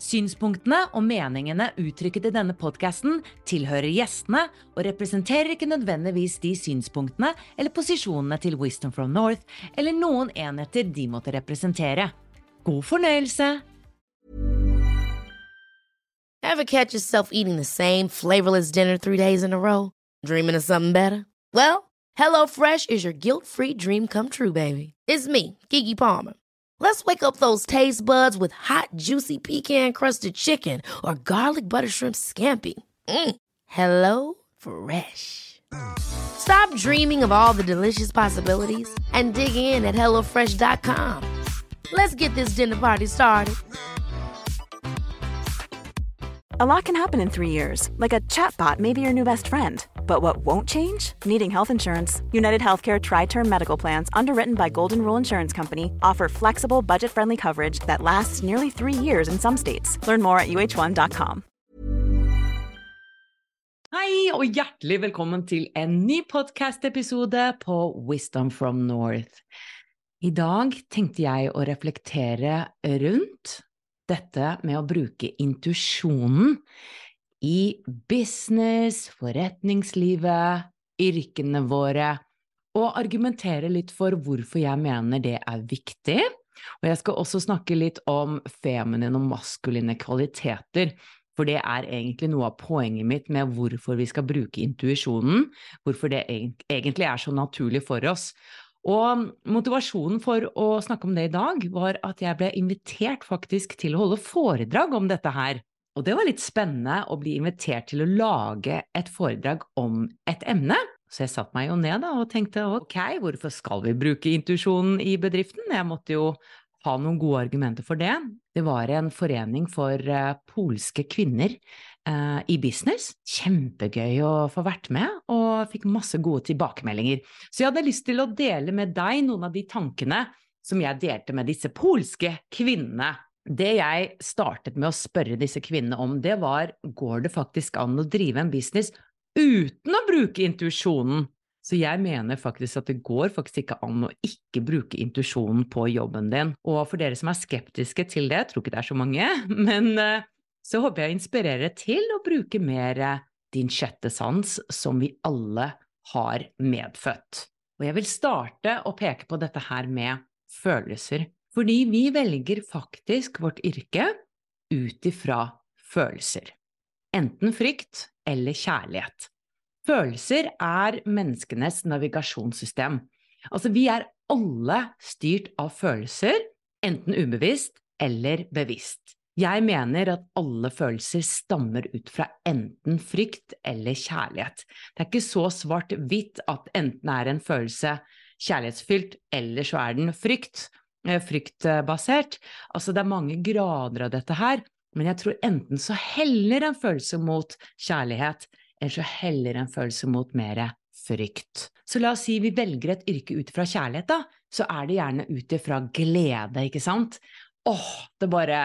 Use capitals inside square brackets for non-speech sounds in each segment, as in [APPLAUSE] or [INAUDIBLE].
Synspunktene og meningene uttrykket i denne podkasten tilhører gjestene og representerer ikke nødvendigvis de synspunktene eller posisjonene til Wisdom from North eller noen enheter de måtte representere. God fornøyelse! Ever catch yourself eating the same flavorless dinner three days in a row? Dreaming of something better? Well, HelloFresh is your guilt-free dream come true, baby. It's me, Kiki Palmer. Let's wake up those taste buds with hot, juicy pecan crusted chicken or garlic butter shrimp scampi. Mm. Hello Fresh. Stop dreaming of all the delicious possibilities and dig in at HelloFresh.com. Let's get this dinner party started. A lot can happen in three years, like a chatbot may be your new best friend. But what won't change? Needing health insurance. United Healthcare Tri Term Medical Plans, underwritten by Golden Rule Insurance Company, offer flexible, budget friendly coverage that lasts nearly three years in some states. Learn more at uh1.com. Hei, og hjertelig velkommen til en ny podcast-episode på Wisdom from North. I dag tenkte jeg å reflektere rundt dette med å bruke intuisjonen i business, forretningslivet, yrkene våre, og argumentere litt for hvorfor jeg mener det er viktig. Og jeg skal også snakke litt om feminine og maskuline kvaliteter. For det er egentlig noe av poenget mitt med hvorfor vi skal bruke intuisjonen. Hvorfor det egentlig er så naturlig for oss. Og motivasjonen for å snakke om det i dag var at jeg ble invitert faktisk til å holde foredrag om dette her. Og det var litt spennende å bli invitert til å lage et foredrag om et emne. Så jeg satte meg jo ned da, og tenkte ok, hvorfor skal vi bruke intuisjonen i bedriften? Jeg måtte jo ha noen gode argumenter for det. Det var en forening for uh, polske kvinner uh, i business. Kjempegøy å få vært med, og fikk masse gode tilbakemeldinger. Så jeg hadde lyst til å dele med deg noen av de tankene som jeg delte med disse polske kvinnene. Det jeg startet med å spørre disse kvinnene om, det var går det faktisk an å drive en business uten å bruke intuisjonen? Så jeg mener faktisk at det går faktisk ikke an å ikke bruke intuisjonen på jobben din. Og for dere som er skeptiske til det, jeg tror ikke det er så mange, [LAUGHS] men eh, så håper jeg å inspirere til å bruke mer eh, din sjette sans, som vi alle har medfødt. Og jeg vil starte å peke på dette her med følelser. Fordi vi velger faktisk vårt yrke ut ifra følelser. Enten frykt eller kjærlighet. Følelser er menneskenes navigasjonssystem. Altså, vi er alle styrt av følelser, enten ubevisst eller bevisst. Jeg mener at alle følelser stammer ut fra enten frykt eller kjærlighet. Det er ikke så svart-hvitt at enten er en følelse kjærlighetsfylt, eller så er den frykt, fryktbasert. Altså, det er mange grader av dette her, men jeg tror enten så heller en følelse mot kjærlighet, eller så heller en følelse mot mer frykt. Så la oss si vi velger et yrke ut fra kjærlighet, da, så er det gjerne ut ifra glede, ikke sant? Åh, det bare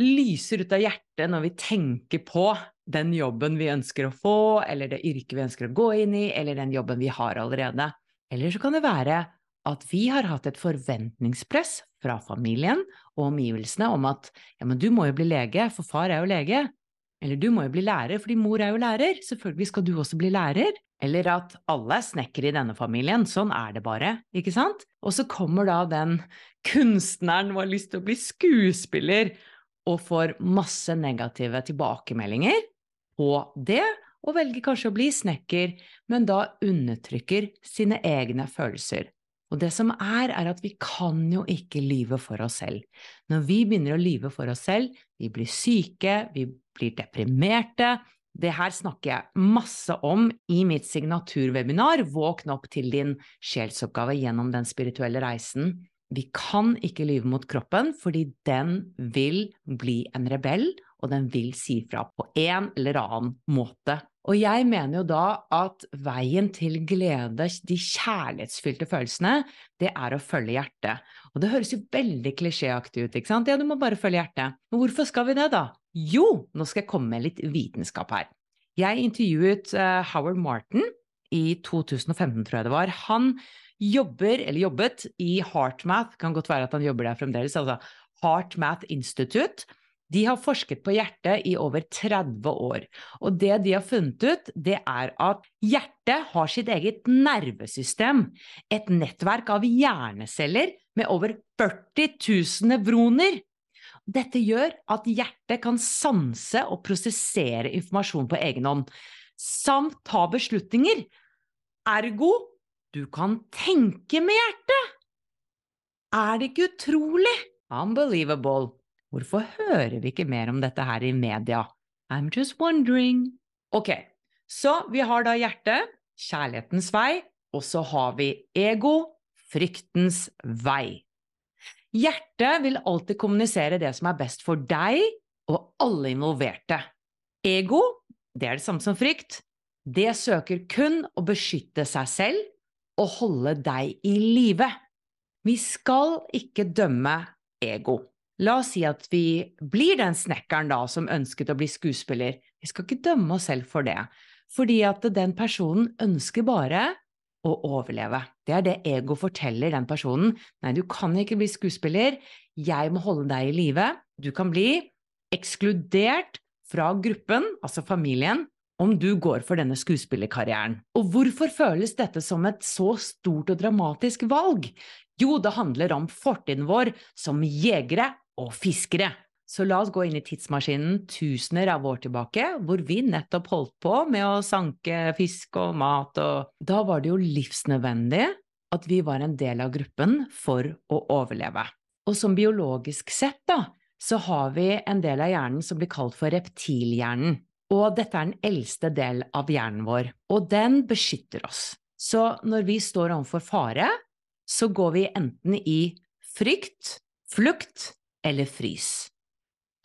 lyser ut av hjertet når vi tenker på den jobben vi ønsker å få, eller det yrket vi ønsker å gå inn i, eller den jobben vi har allerede. Eller så kan det være at vi har hatt et forventningspress fra familien og omgivelsene om at ja, men du må jo bli lege, for far er jo lege, eller du må jo bli lærer fordi mor er jo lærer, selvfølgelig skal du også bli lærer. Eller at alle er snekkere i denne familien, sånn er det bare, ikke sant? Og så kommer da den kunstneren som har lyst til å bli skuespiller, og får masse negative tilbakemeldinger på det, og velger kanskje å bli snekker, men da undertrykker sine egne følelser. Og det som er, er at vi kan jo ikke lyve for oss selv. Når vi begynner å lyve for oss selv, vi blir syke, vi blir deprimerte, Det her snakker jeg masse om i mitt signaturwebinar Våkn opp til din sjelsoppgave gjennom den spirituelle reisen. Vi kan ikke lyve mot kroppen, fordi den vil bli en rebell, og den vil si fra på en eller annen måte. Og jeg mener jo da at veien til glede, de kjærlighetsfylte følelsene, det er å følge hjertet. Og det høres jo veldig klisjéaktig ut, ikke sant? Ja, du må bare følge hjertet. Men hvorfor skal vi det, da? Jo, nå skal jeg komme med litt vitenskap her. Jeg intervjuet uh, Howard Martin i 2015, tror jeg det var. Han jobber, eller jobbet, i HeartMath, kan godt være at han jobber der fremdeles, altså HeartMath Institute. De har forsket på hjertet i over 30 år, og det de har funnet ut, det er at hjertet har sitt eget nervesystem, et nettverk av hjerneceller med over 40 000 nevroner. Dette gjør at hjertet kan sanse og prosessere informasjon på egen hånd, samt ta beslutninger. Ergo, du kan tenke med hjertet! Er det ikke utrolig? Unbelievable. Hvorfor hører vi ikke mer om dette her i media? I'm just wondering. Ok, så vi har da hjertet, kjærlighetens vei, og så har vi ego, fryktens vei. Hjertet vil alltid kommunisere det som er best for deg og alle involverte. Ego, det er det samme som frykt. Det søker kun å beskytte seg selv og holde deg i live. Vi skal ikke dømme ego. La oss si at vi blir den snekkeren da som ønsket å bli skuespiller. Vi skal ikke dømme oss selv for det, fordi at den personen ønsker bare å overleve. Det er det ego forteller den personen. Nei, du kan ikke bli skuespiller, jeg må holde deg i live. Du kan bli ekskludert fra gruppen, altså familien, om du går for denne skuespillerkarrieren. Og hvorfor føles dette som et så stort og dramatisk valg? Jo, det handler om fortiden vår som jegere og fiskere. Så la oss gå inn i tidsmaskinen tusener av år tilbake, hvor vi nettopp holdt på med å sanke fisk og mat, og da var det jo livsnødvendig at vi var en del av gruppen for å overleve. Og som biologisk sett, da, så har vi en del av hjernen som blir kalt for reptilhjernen. Og dette er den eldste del av hjernen vår, og den beskytter oss. Så når vi står overfor fare, så går vi enten i frykt, flukt eller frys.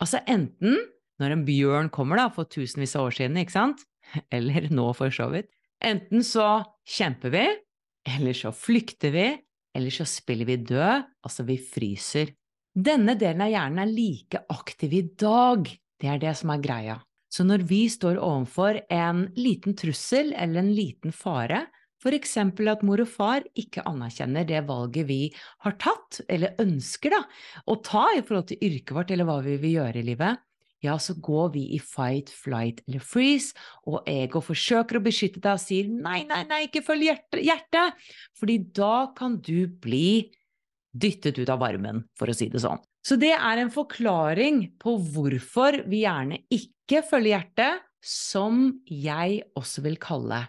Altså enten når en bjørn kommer da, for tusenvis av år siden, ikke sant, [LAUGHS] eller nå for så vidt, enten så kjemper vi, eller så flykter vi, eller så spiller vi død, altså vi fryser. Denne delen av hjernen er like aktiv i dag, det er det som er greia. Så når vi står overfor en liten trussel eller en liten fare, eksempel at mor og far ikke anerkjenner det valget vi har tatt, eller ønsker da, å ta i forhold til yrket vårt eller hva vi vil gjøre i livet, ja, så går vi i fight, flight eller freeze, og ego forsøker å beskytte deg og sier nei, nei, nei, ikke følg hjertet, hjertet, fordi da kan du bli dyttet ut av varmen, for å si det sånn. Så det er en forklaring på hvorfor vi gjerne ikke følger hjertet, som jeg også vil kalle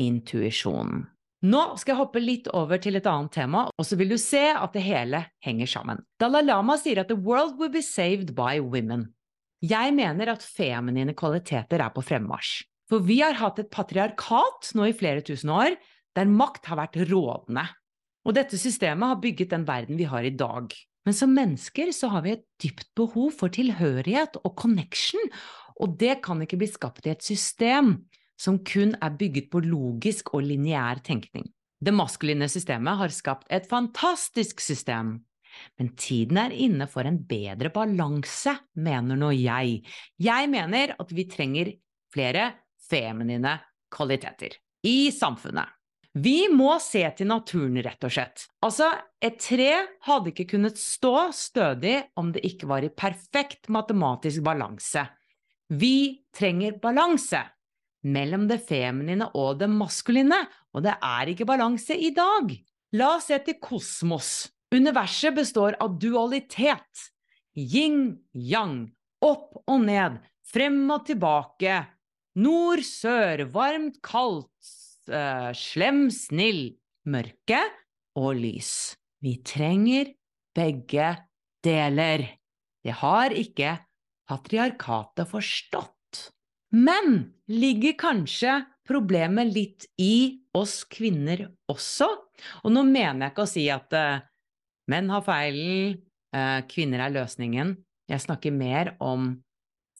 intuisjon. Nå skal jeg hoppe litt over til et annet tema, og så vil du se at det hele henger sammen. Dalai Lama sier at the world will be saved by women. Jeg mener at feminine kvaliteter er på fremmarsj. For vi har hatt et patriarkat nå i flere tusen år, der makt har vært rådende. Og dette systemet har bygget den verden vi har i dag. Men som mennesker så har vi et dypt behov for tilhørighet og connection, og det kan ikke bli skapt i et system som kun er bygget på logisk og lineær tenkning. Det maskuline systemet har skapt et fantastisk system, men tiden er inne for en bedre balanse, mener nå jeg. Jeg mener at vi trenger flere feminine kvaliteter i samfunnet. Vi må se til naturen, rett og slett. Altså, et tre hadde ikke kunnet stå stødig om det ikke var i perfekt matematisk balanse. Vi trenger balanse mellom det feminine og det maskuline, og det er ikke balanse i dag. La oss se til kosmos. Universet består av dualitet. Yin-yang, opp og ned, frem og tilbake. Nord, sør, varmt, kaldt, uh, slem, snill, mørke og lys. Vi trenger begge deler. Det har ikke patriarkatet forstått. Men ligger kanskje problemet litt i oss kvinner også? Og nå mener jeg ikke å si at uh, menn har feilen, uh, kvinner er løsningen. Jeg snakker mer om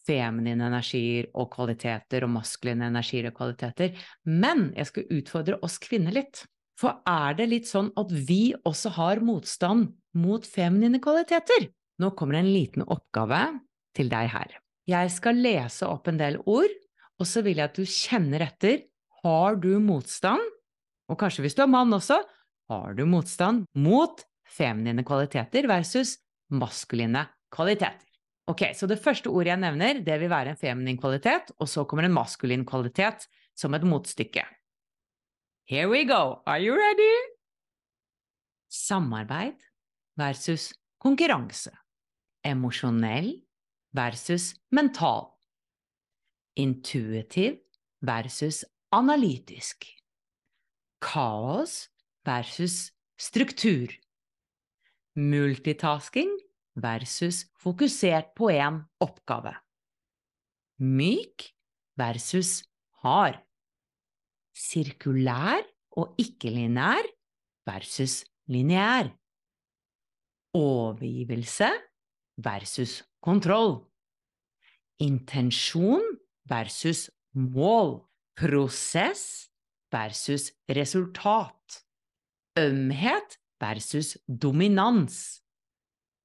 feminine energier og kvaliteter og maskuline energier og kvaliteter. Men jeg skal utfordre oss kvinner litt. For er det litt sånn at vi også har motstand mot feminine kvaliteter? Nå kommer en liten oppgave til deg her. Jeg skal lese opp en del ord, og så vil jeg at du kjenner etter. Har du motstand, og kanskje hvis du er mann også, har du motstand mot feminine kvaliteter versus maskuline kvaliteter? Ok, så det første ordet jeg nevner, det vil være en feminin kvalitet, og så kommer en maskulin kvalitet som et motstykke. Here we go. Are you ready? Samarbeid versus konkurranse. Emosjonell versus mental. Intuitiv versus analytisk. Kaos versus struktur. Multitasking versus fokusert på én oppgave. Myk versus hard sirkulær og ikke-lineær versus lineær. Overgivelse versus kontroll. Intensjon versus mål. Prosess versus resultat. Ømhet versus dominans.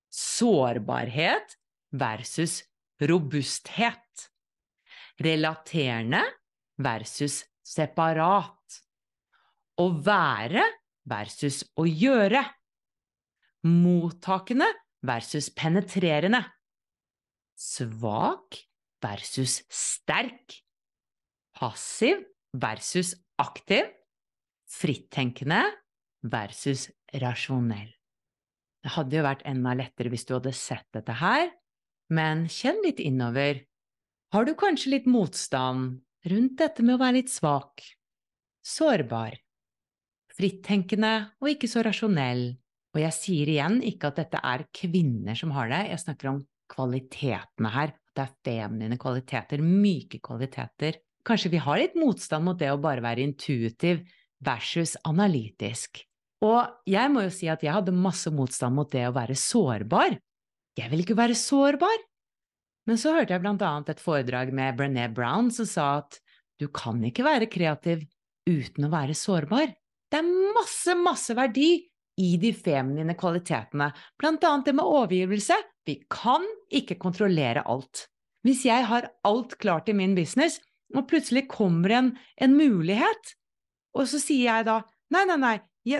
Sårbarhet versus robusthet. Relaterende versus separat. Å være versus å gjøre. Mottakende versus penetrerende. Svak versus sterk. Passiv versus aktiv. Frittenkende versus rasjonell. Det hadde jo vært enda lettere hvis du hadde sett dette her, men kjenn litt innover. Har du kanskje litt motstand rundt dette med å være litt svak, sårbar, frittenkende og ikke så rasjonell. Og jeg sier igjen ikke at dette er kvinner som har det, jeg snakker om kvalitetene her. Det er feminine kvaliteter, myke kvaliteter. Kanskje vi har litt motstand mot det å bare være intuitiv versus analytisk. Og jeg må jo si at jeg hadde masse motstand mot det å være sårbar. Jeg vil ikke være sårbar. Men så hørte jeg blant annet et foredrag med Brené Brown som sa at du kan ikke være kreativ uten å være sårbar. Det er masse, masse verdi i de feminine kvalitetene, blant annet det med overgivelse. Vi kan ikke kontrollere alt. Hvis jeg har alt klart i min business, og plutselig kommer en, en mulighet, og så sier jeg da nei, nei, nei,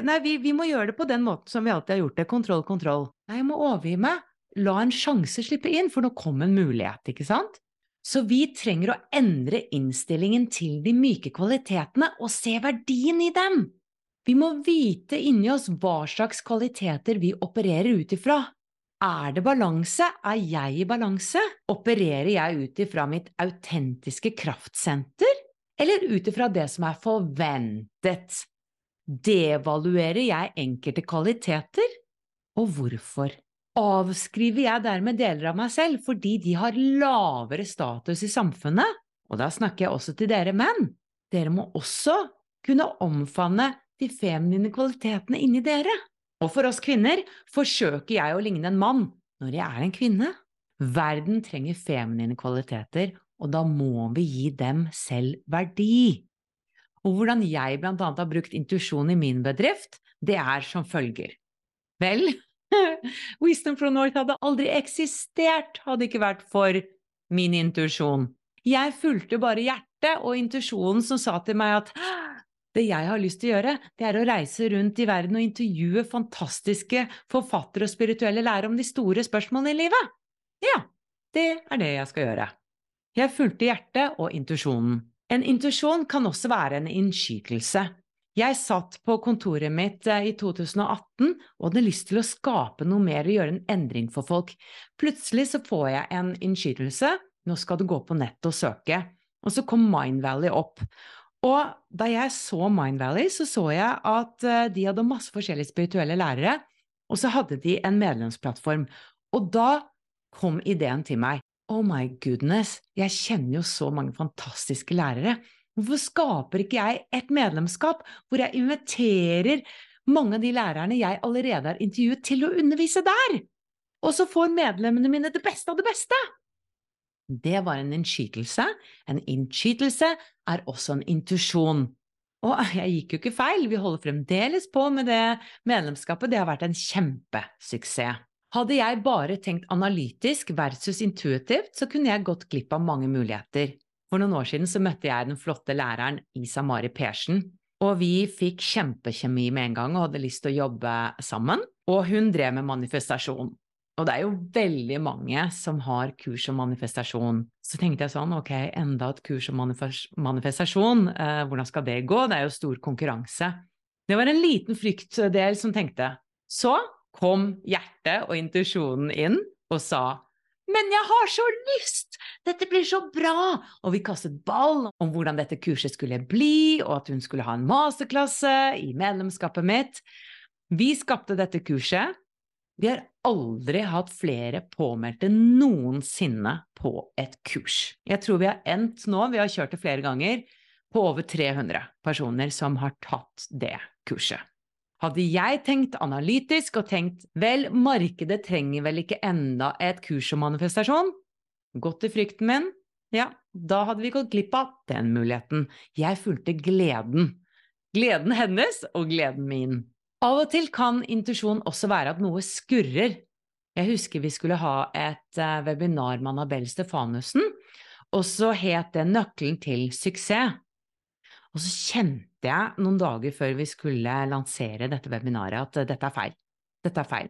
nei vi, vi, må gjøre det på den måten som vi alltid har gjort det, kontroll, kontroll. Nei, jeg må overgi meg la en sjanse slippe inn, for nå kom en mulighet, ikke sant? Så vi trenger å endre innstillingen til de myke kvalitetene og se verdien i dem. Vi må vite inni oss hva slags kvaliteter vi opererer ut ifra. Er det balanse? Er jeg i balanse? Opererer jeg ut ifra mitt autentiske kraftsenter, eller ut ifra det som er forventet? Devaluerer jeg enkelte kvaliteter, og hvorfor? avskriver jeg dermed deler av meg selv fordi de har lavere status i samfunnet. Og da snakker jeg også til dere menn. Dere må også kunne omfavne de feminine kvalitetene inni dere. Og for oss kvinner forsøker jeg å ligne en mann når jeg er en kvinne. Verden trenger feminine kvaliteter, og da må vi gi dem selv verdi. Og hvordan jeg blant annet har brukt intuisjon i min bedrift, det er som følger. Vel, [LAUGHS] Wisdom from North hadde aldri eksistert hadde ikke vært for min intuisjon. Jeg fulgte bare hjertet og intuisjonen som sa til meg at det jeg har lyst til å gjøre, det er å reise rundt i verden og intervjue fantastiske forfattere og spirituelle lærere om de store spørsmålene i livet. Ja, det er det jeg skal gjøre. Jeg fulgte hjertet og intuisjonen. En intuisjon kan også være en innskytelse. Jeg satt på kontoret mitt eh, i 2018 og hadde lyst til å skape noe mer og gjøre en endring for folk. Plutselig så får jeg en innskytelse, nå skal du gå på nettet og søke. Og så kom Mind Valley opp. Og da jeg så Mind Valley, så så jeg at eh, de hadde masse forskjellige spirituelle lærere, og så hadde de en medlemsplattform. Og da kom ideen til meg. oh my goodness, jeg kjenner jo så mange fantastiske lærere. Hvorfor skaper ikke jeg et medlemskap hvor jeg inviterer mange av de lærerne jeg allerede har intervjuet, til å undervise der? Og så får medlemmene mine det beste av det beste! Det var en innskytelse. En innskytelse er også en intuisjon. Og [LAUGHS] jeg gikk jo ikke feil, vi holder fremdeles på med det medlemskapet, det har vært en kjempesuksess. Hadde jeg bare tenkt analytisk versus intuitivt, så kunne jeg gått glipp av mange muligheter. For noen år siden så møtte jeg den flotte læreren Isa Mari Persen, og vi fikk kjempekjemi med en gang og hadde lyst til å jobbe sammen. Og hun drev med manifestasjon. Og det er jo veldig mange som har kurs om manifestasjon. Så tenkte jeg sånn, ok, enda et kurs om manifestasjon, eh, hvordan skal det gå? Det er jo stor konkurranse. Det var en liten fryktdel som tenkte. Så kom hjertet og intuisjonen inn og sa men jeg har så lyst! Dette blir så bra! Og vi kastet ball om hvordan dette kurset skulle bli, og at hun skulle ha en masterklasse i medlemskapet mitt. Vi skapte dette kurset. Vi har aldri hatt flere påmeldte noensinne på et kurs. Jeg tror vi har endt nå, vi har kjørt det flere ganger, på over 300 personer som har tatt det kurset. Hadde jeg tenkt analytisk og tenkt vel, markedet trenger vel ikke enda et kurs om manifestasjon, gått i frykten min, ja, da hadde vi gått glipp av den muligheten. Jeg fulgte gleden. Gleden hennes og gleden min. Av og til kan intuisjon også være at noe skurrer. Jeg husker vi skulle ha et uh, webinar med Annabelle Stefanussen, og så het det Nøkkelen til suksess. Og så kjente jeg noen dager før vi skulle lansere dette webinaret at uh, dette er feil. Dette er feil.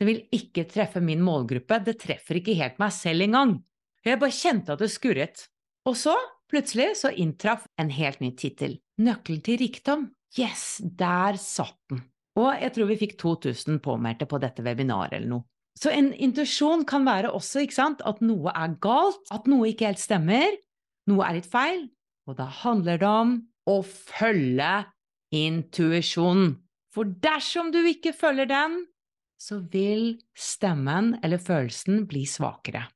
Det vil ikke treffe min målgruppe, det treffer ikke helt meg selv engang. Jeg bare kjente at det skurret. Og så, plutselig, så inntraff en helt ny tittel. Nøkkelen til rikdom. Yes, der satt den. Og jeg tror vi fikk 2000 påmeldte på dette webinaret eller noe. Så en intuisjon kan være også sant, at noe er galt, at noe ikke helt stemmer, noe er litt feil, og da handler det om å følge intuisjonen. For dersom du ikke følger den, så vil stemmen eller følelsen bli svakere.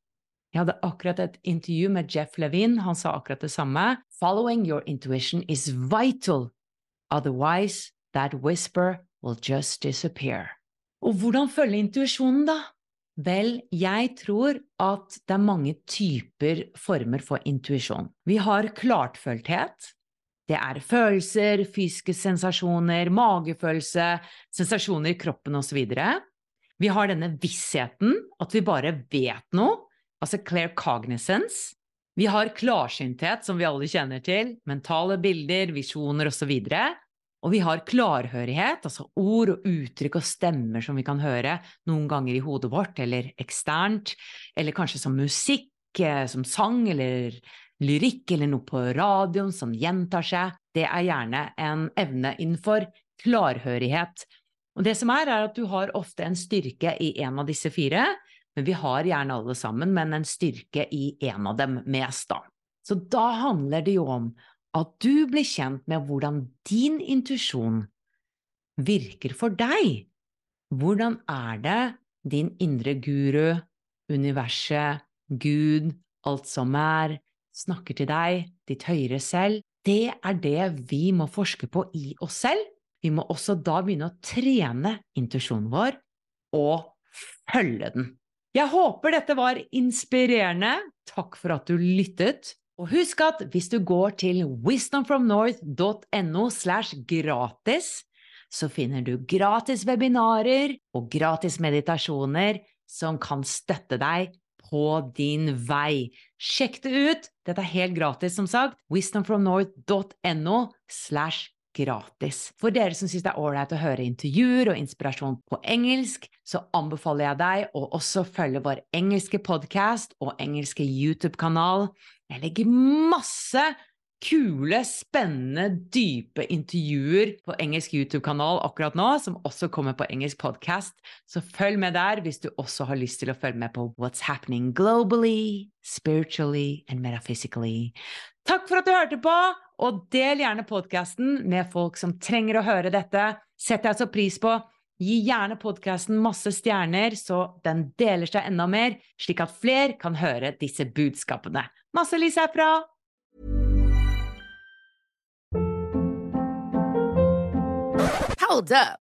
Jeg hadde akkurat et intervju med Jeff Levin, han sa akkurat det samme. Following your intuition is vital, otherwise that whisper will just disappear. Og hvordan følge intuisjonen, da? Vel, jeg tror at det er mange typer former for intuisjon. Vi har klartfølthet. Det er følelser, fysiske sensasjoner, magefølelse, sensasjoner i kroppen osv. Vi har denne vissheten, at vi bare vet noe, altså clear cognizance. Vi har klarsynthet, som vi alle kjenner til, mentale bilder, visjoner osv. Og vi har klarhørighet, altså ord og uttrykk og stemmer som vi kan høre noen ganger i hodet vårt, eller eksternt, eller kanskje som musikk, eh, som sang eller lyrikk, eller noe på radioen som gjentar seg. Det er gjerne en evne innenfor klarhørighet. Og det som er, er at du har ofte en styrke i en av disse fire, men vi har gjerne alle sammen, men en styrke i en av dem mest, da. Så da handler det jo om at du blir kjent med hvordan din intuisjon virker for deg. Hvordan er det din indre guru, universet, Gud, alt som er, snakker til deg, ditt høyere selv? Det er det vi må forske på i oss selv. Vi må også da begynne å trene intuisjonen vår og følge den. Jeg håper dette var inspirerende. Takk for at du lyttet. Og husk at hvis du går til wisdomfromnorth.no slash gratis, så finner du gratis webinarer og gratis meditasjoner som kan støtte deg på din vei. Sjekk det ut! Dette er helt gratis, som sagt. wisdomfromnorth.no slash gratis. For dere som syns det er ålreit å høre intervjuer og inspirasjon på engelsk, så anbefaler jeg deg å også følge vår engelske podkast og engelske YouTube-kanal. Jeg legger masse kule, spennende, dype intervjuer på engelsk YouTube-kanal akkurat nå, som også kommer på engelsk podkast. Så følg med der hvis du også har lyst til å følge med på what's happening globally, spiritually and metaphysically. Takk for at du hørte på! Og del gjerne podkasten med folk som trenger å høre dette. Setter jeg så pris på. Gi gjerne podkasten masse stjerner, så den deler seg enda mer, slik at flere kan høre disse budskapene. Masse lys herfra! Hold up.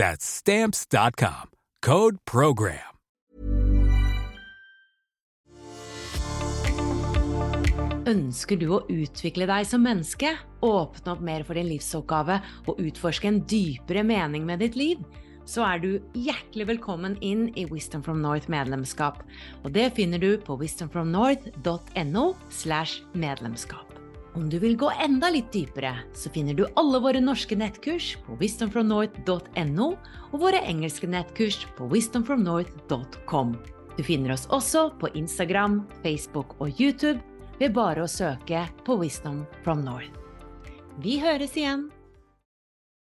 That's Stamps.com. Code PROGRAM. Ønsker du å utvikle deg som menneske, åpne opp mer for din livsoppgave og utforske en dypere mening med ditt liv? Så er du hjertelig velkommen inn i Wisdom from North-medlemskap. Og det finner du på wisdomfromnorth.no slash medlemskap. Om du vil gå enda litt dypere, så finner du alle våre norske nettkurs på wisdomfromnorth.no og våre engelske nettkurs på wisdomfromnorth.com. Du finner oss også på Instagram, Facebook og YouTube ved bare å søke på Wisdom from North. Vi høres igjen!